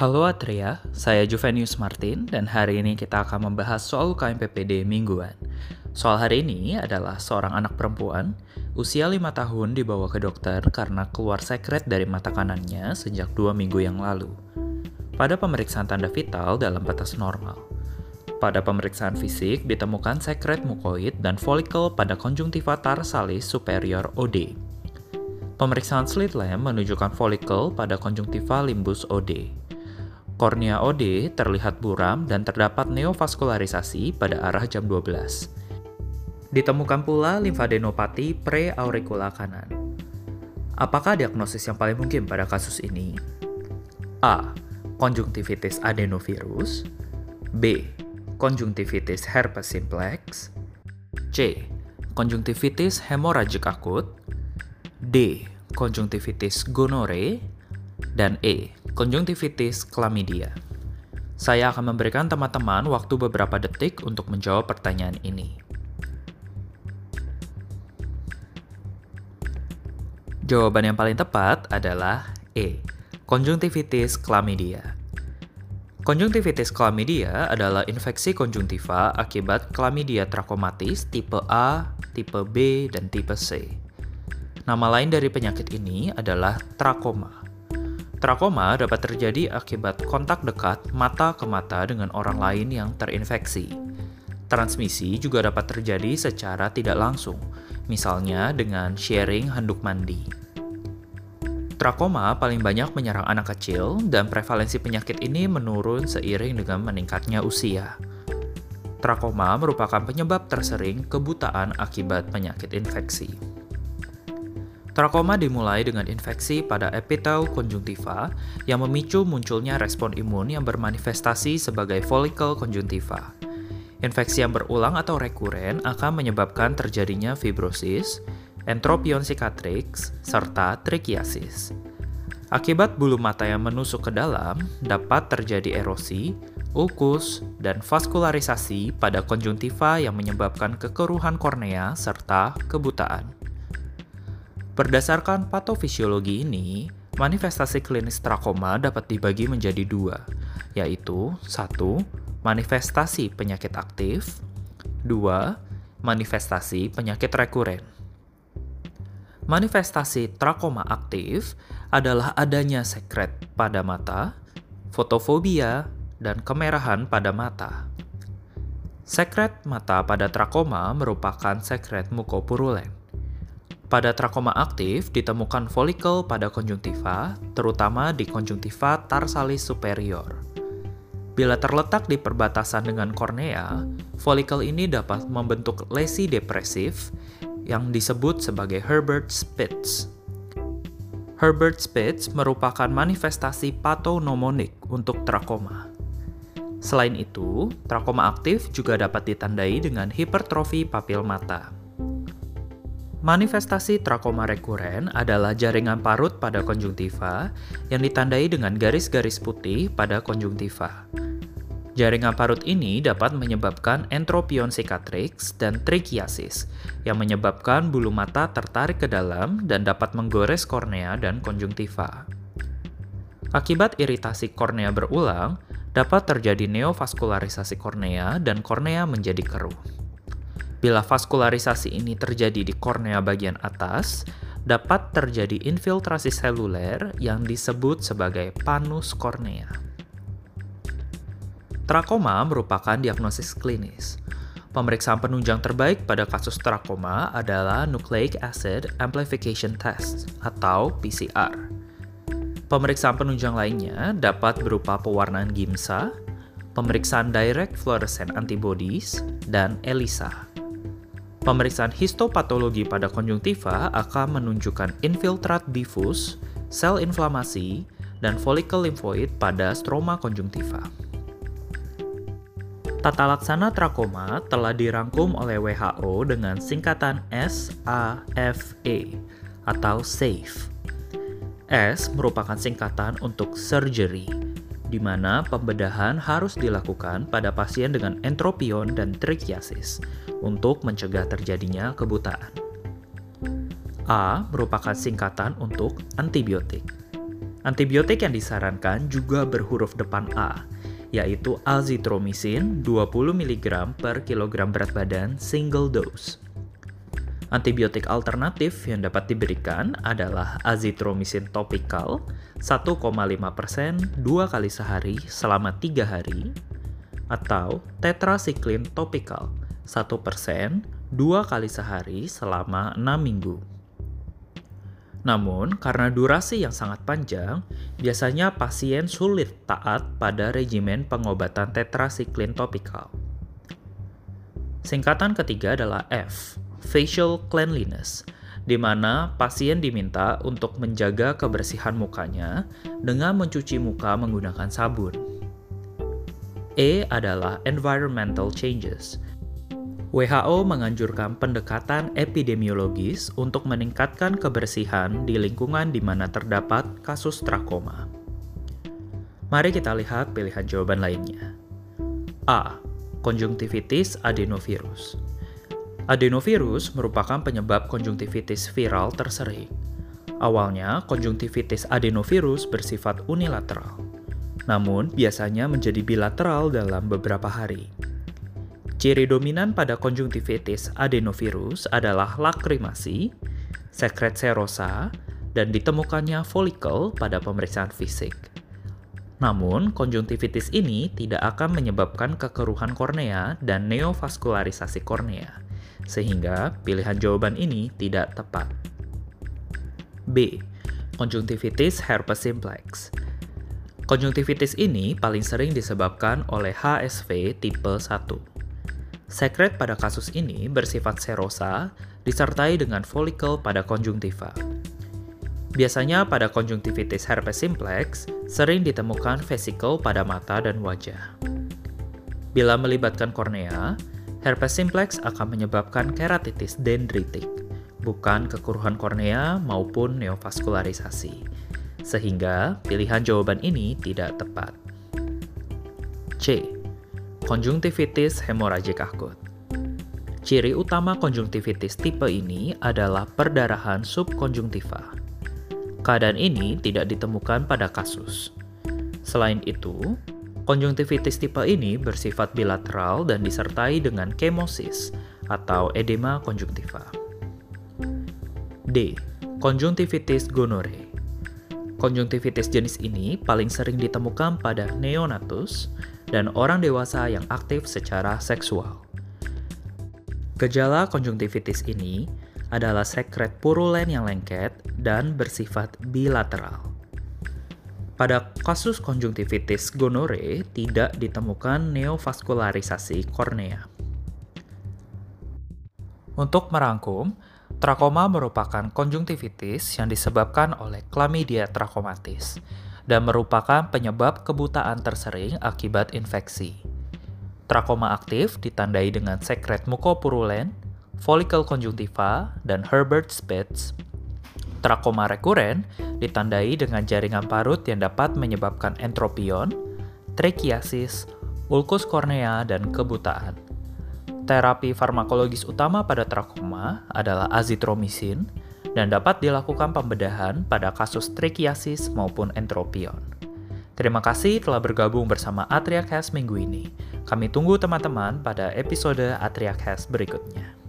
Halo Atria, saya Juvenius Martin dan hari ini kita akan membahas soal UKM PPD mingguan. Soal hari ini adalah seorang anak perempuan usia 5 tahun dibawa ke dokter karena keluar sekret dari mata kanannya sejak dua minggu yang lalu. Pada pemeriksaan tanda vital dalam batas normal. Pada pemeriksaan fisik ditemukan sekret mukoid dan folikel pada konjungtiva tarsalis superior OD. Pemeriksaan slit lamp menunjukkan folikel pada konjungtiva limbus OD. Kornea OD terlihat buram dan terdapat neovaskularisasi pada arah jam 12. Ditemukan pula limfadenopati preauricula kanan. Apakah diagnosis yang paling mungkin pada kasus ini? A. Konjungtivitis adenovirus B. Konjungtivitis herpes simplex C. Konjungtivitis hemoragik akut D. Konjungtivitis gonore dan E konjungtivitis chlamydia. Saya akan memberikan teman-teman waktu beberapa detik untuk menjawab pertanyaan ini. Jawaban yang paling tepat adalah E. Konjungtivitis chlamydia. Konjungtivitis chlamydia adalah infeksi konjungtiva akibat chlamydia trachomatis tipe A, tipe B, dan tipe C. Nama lain dari penyakit ini adalah trakoma. Trakoma dapat terjadi akibat kontak dekat mata ke mata dengan orang lain yang terinfeksi. Transmisi juga dapat terjadi secara tidak langsung, misalnya dengan sharing handuk mandi. Trakoma paling banyak menyerang anak kecil dan prevalensi penyakit ini menurun seiring dengan meningkatnya usia. Trakoma merupakan penyebab tersering kebutaan akibat penyakit infeksi. Trakoma dimulai dengan infeksi pada epitel konjungtiva yang memicu munculnya respon imun yang bermanifestasi sebagai folikel konjungtiva. Infeksi yang berulang atau rekuren akan menyebabkan terjadinya fibrosis, entropion cicatrix, serta trichiasis. Akibat bulu mata yang menusuk ke dalam, dapat terjadi erosi, ulkus, dan vaskularisasi pada konjungtiva yang menyebabkan kekeruhan kornea serta kebutaan. Berdasarkan patofisiologi ini, manifestasi klinis trakoma dapat dibagi menjadi dua, yaitu satu, manifestasi penyakit aktif, dua, manifestasi penyakit rekuren. Manifestasi trakoma aktif adalah adanya sekret pada mata, fotofobia, dan kemerahan pada mata. Sekret mata pada trakoma merupakan sekret mukopurulen. Pada trakoma aktif ditemukan folikel pada konjungtiva, terutama di konjungtiva tarsalis superior. Bila terletak di perbatasan dengan kornea, folikel ini dapat membentuk lesi depresif yang disebut sebagai Herbert Spitz. Herbert Spitz merupakan manifestasi patognomonik untuk trakoma. Selain itu, trakoma aktif juga dapat ditandai dengan hipertrofi papil mata. Manifestasi trakoma rekuren adalah jaringan parut pada konjungtiva yang ditandai dengan garis-garis putih pada konjungtiva. Jaringan parut ini dapat menyebabkan entropion cicatrix dan trichiasis, yang menyebabkan bulu mata tertarik ke dalam dan dapat menggores kornea dan konjungtiva. Akibat iritasi kornea berulang, dapat terjadi neovaskularisasi kornea dan kornea menjadi keruh. Bila vaskularisasi ini terjadi di kornea bagian atas, dapat terjadi infiltrasi seluler yang disebut sebagai panus kornea. Trakoma merupakan diagnosis klinis. Pemeriksaan penunjang terbaik pada kasus trakoma adalah Nucleic Acid Amplification Test atau PCR. Pemeriksaan penunjang lainnya dapat berupa pewarnaan GIMSA, pemeriksaan direct fluorescent antibodies, dan ELISA. Pemeriksaan histopatologi pada konjungtiva akan menunjukkan infiltrat difus, sel inflamasi, dan folikel limfoid pada stroma konjungtiva. Tata laksana trakoma telah dirangkum oleh WHO dengan singkatan SAFE atau SAFE. S merupakan singkatan untuk surgery, di mana pembedahan harus dilakukan pada pasien dengan entropion dan trichiasis untuk mencegah terjadinya kebutaan. A merupakan singkatan untuk antibiotik. Antibiotik yang disarankan juga berhuruf depan A, yaitu azithromycin 20 mg per kilogram berat badan single dose. Antibiotik alternatif yang dapat diberikan adalah azithromycin topikal 1,5% dua kali sehari selama 3 hari atau tetracycline topikal 1% dua kali sehari selama 6 minggu. Namun, karena durasi yang sangat panjang, biasanya pasien sulit taat pada regimen pengobatan tetrasiklin topikal. Singkatan ketiga adalah F, facial cleanliness, di mana pasien diminta untuk menjaga kebersihan mukanya dengan mencuci muka menggunakan sabun. E adalah environmental changes, WHO menganjurkan pendekatan epidemiologis untuk meningkatkan kebersihan di lingkungan di mana terdapat kasus trakoma. Mari kita lihat pilihan jawaban lainnya. A. Konjungtivitis adenovirus. Adenovirus merupakan penyebab konjungtivitis viral tersering. Awalnya, konjungtivitis adenovirus bersifat unilateral, namun biasanya menjadi bilateral dalam beberapa hari. Ciri dominan pada konjungtivitis adenovirus adalah lakrimasi, sekret serosa, dan ditemukannya folikel pada pemeriksaan fisik. Namun, konjungtivitis ini tidak akan menyebabkan kekeruhan kornea dan neovaskularisasi kornea, sehingga pilihan jawaban ini tidak tepat. B. Konjungtivitis herpes simplex. Konjungtivitis ini paling sering disebabkan oleh HSV tipe 1. Sekret pada kasus ini bersifat serosa, disertai dengan folikel pada konjungtiva. Biasanya pada konjungtivitis herpes simplex, sering ditemukan vesikel pada mata dan wajah. Bila melibatkan kornea, herpes simplex akan menyebabkan keratitis dendritik, bukan kekeruhan kornea maupun neovaskularisasi. Sehingga pilihan jawaban ini tidak tepat. C konjungtivitis hemoragik akut. Ciri utama konjungtivitis tipe ini adalah perdarahan subkonjungtiva. Keadaan ini tidak ditemukan pada kasus. Selain itu, konjungtivitis tipe ini bersifat bilateral dan disertai dengan kemosis atau edema konjungtiva. D. Konjungtivitis gonore. Konjungtivitis jenis ini paling sering ditemukan pada neonatus dan orang dewasa yang aktif secara seksual. Gejala konjungtivitis ini adalah sekret purulen yang lengket dan bersifat bilateral. Pada kasus konjungtivitis gonore tidak ditemukan neovaskularisasi kornea. Untuk merangkum, trakoma merupakan konjungtivitis yang disebabkan oleh Chlamydia trachomatis dan merupakan penyebab kebutaan tersering akibat infeksi. Trakoma aktif ditandai dengan sekret mukopurulen, folikel konjungtiva, dan Herbert Spitz. Trakoma rekuren ditandai dengan jaringan parut yang dapat menyebabkan entropion, trekiasis, ulkus kornea, dan kebutaan. Terapi farmakologis utama pada trakoma adalah azithromycin, dan dapat dilakukan pembedahan pada kasus trikiasis maupun entropion. Terima kasih telah bergabung bersama Atriacast minggu ini. Kami tunggu teman-teman pada episode Atriacast berikutnya.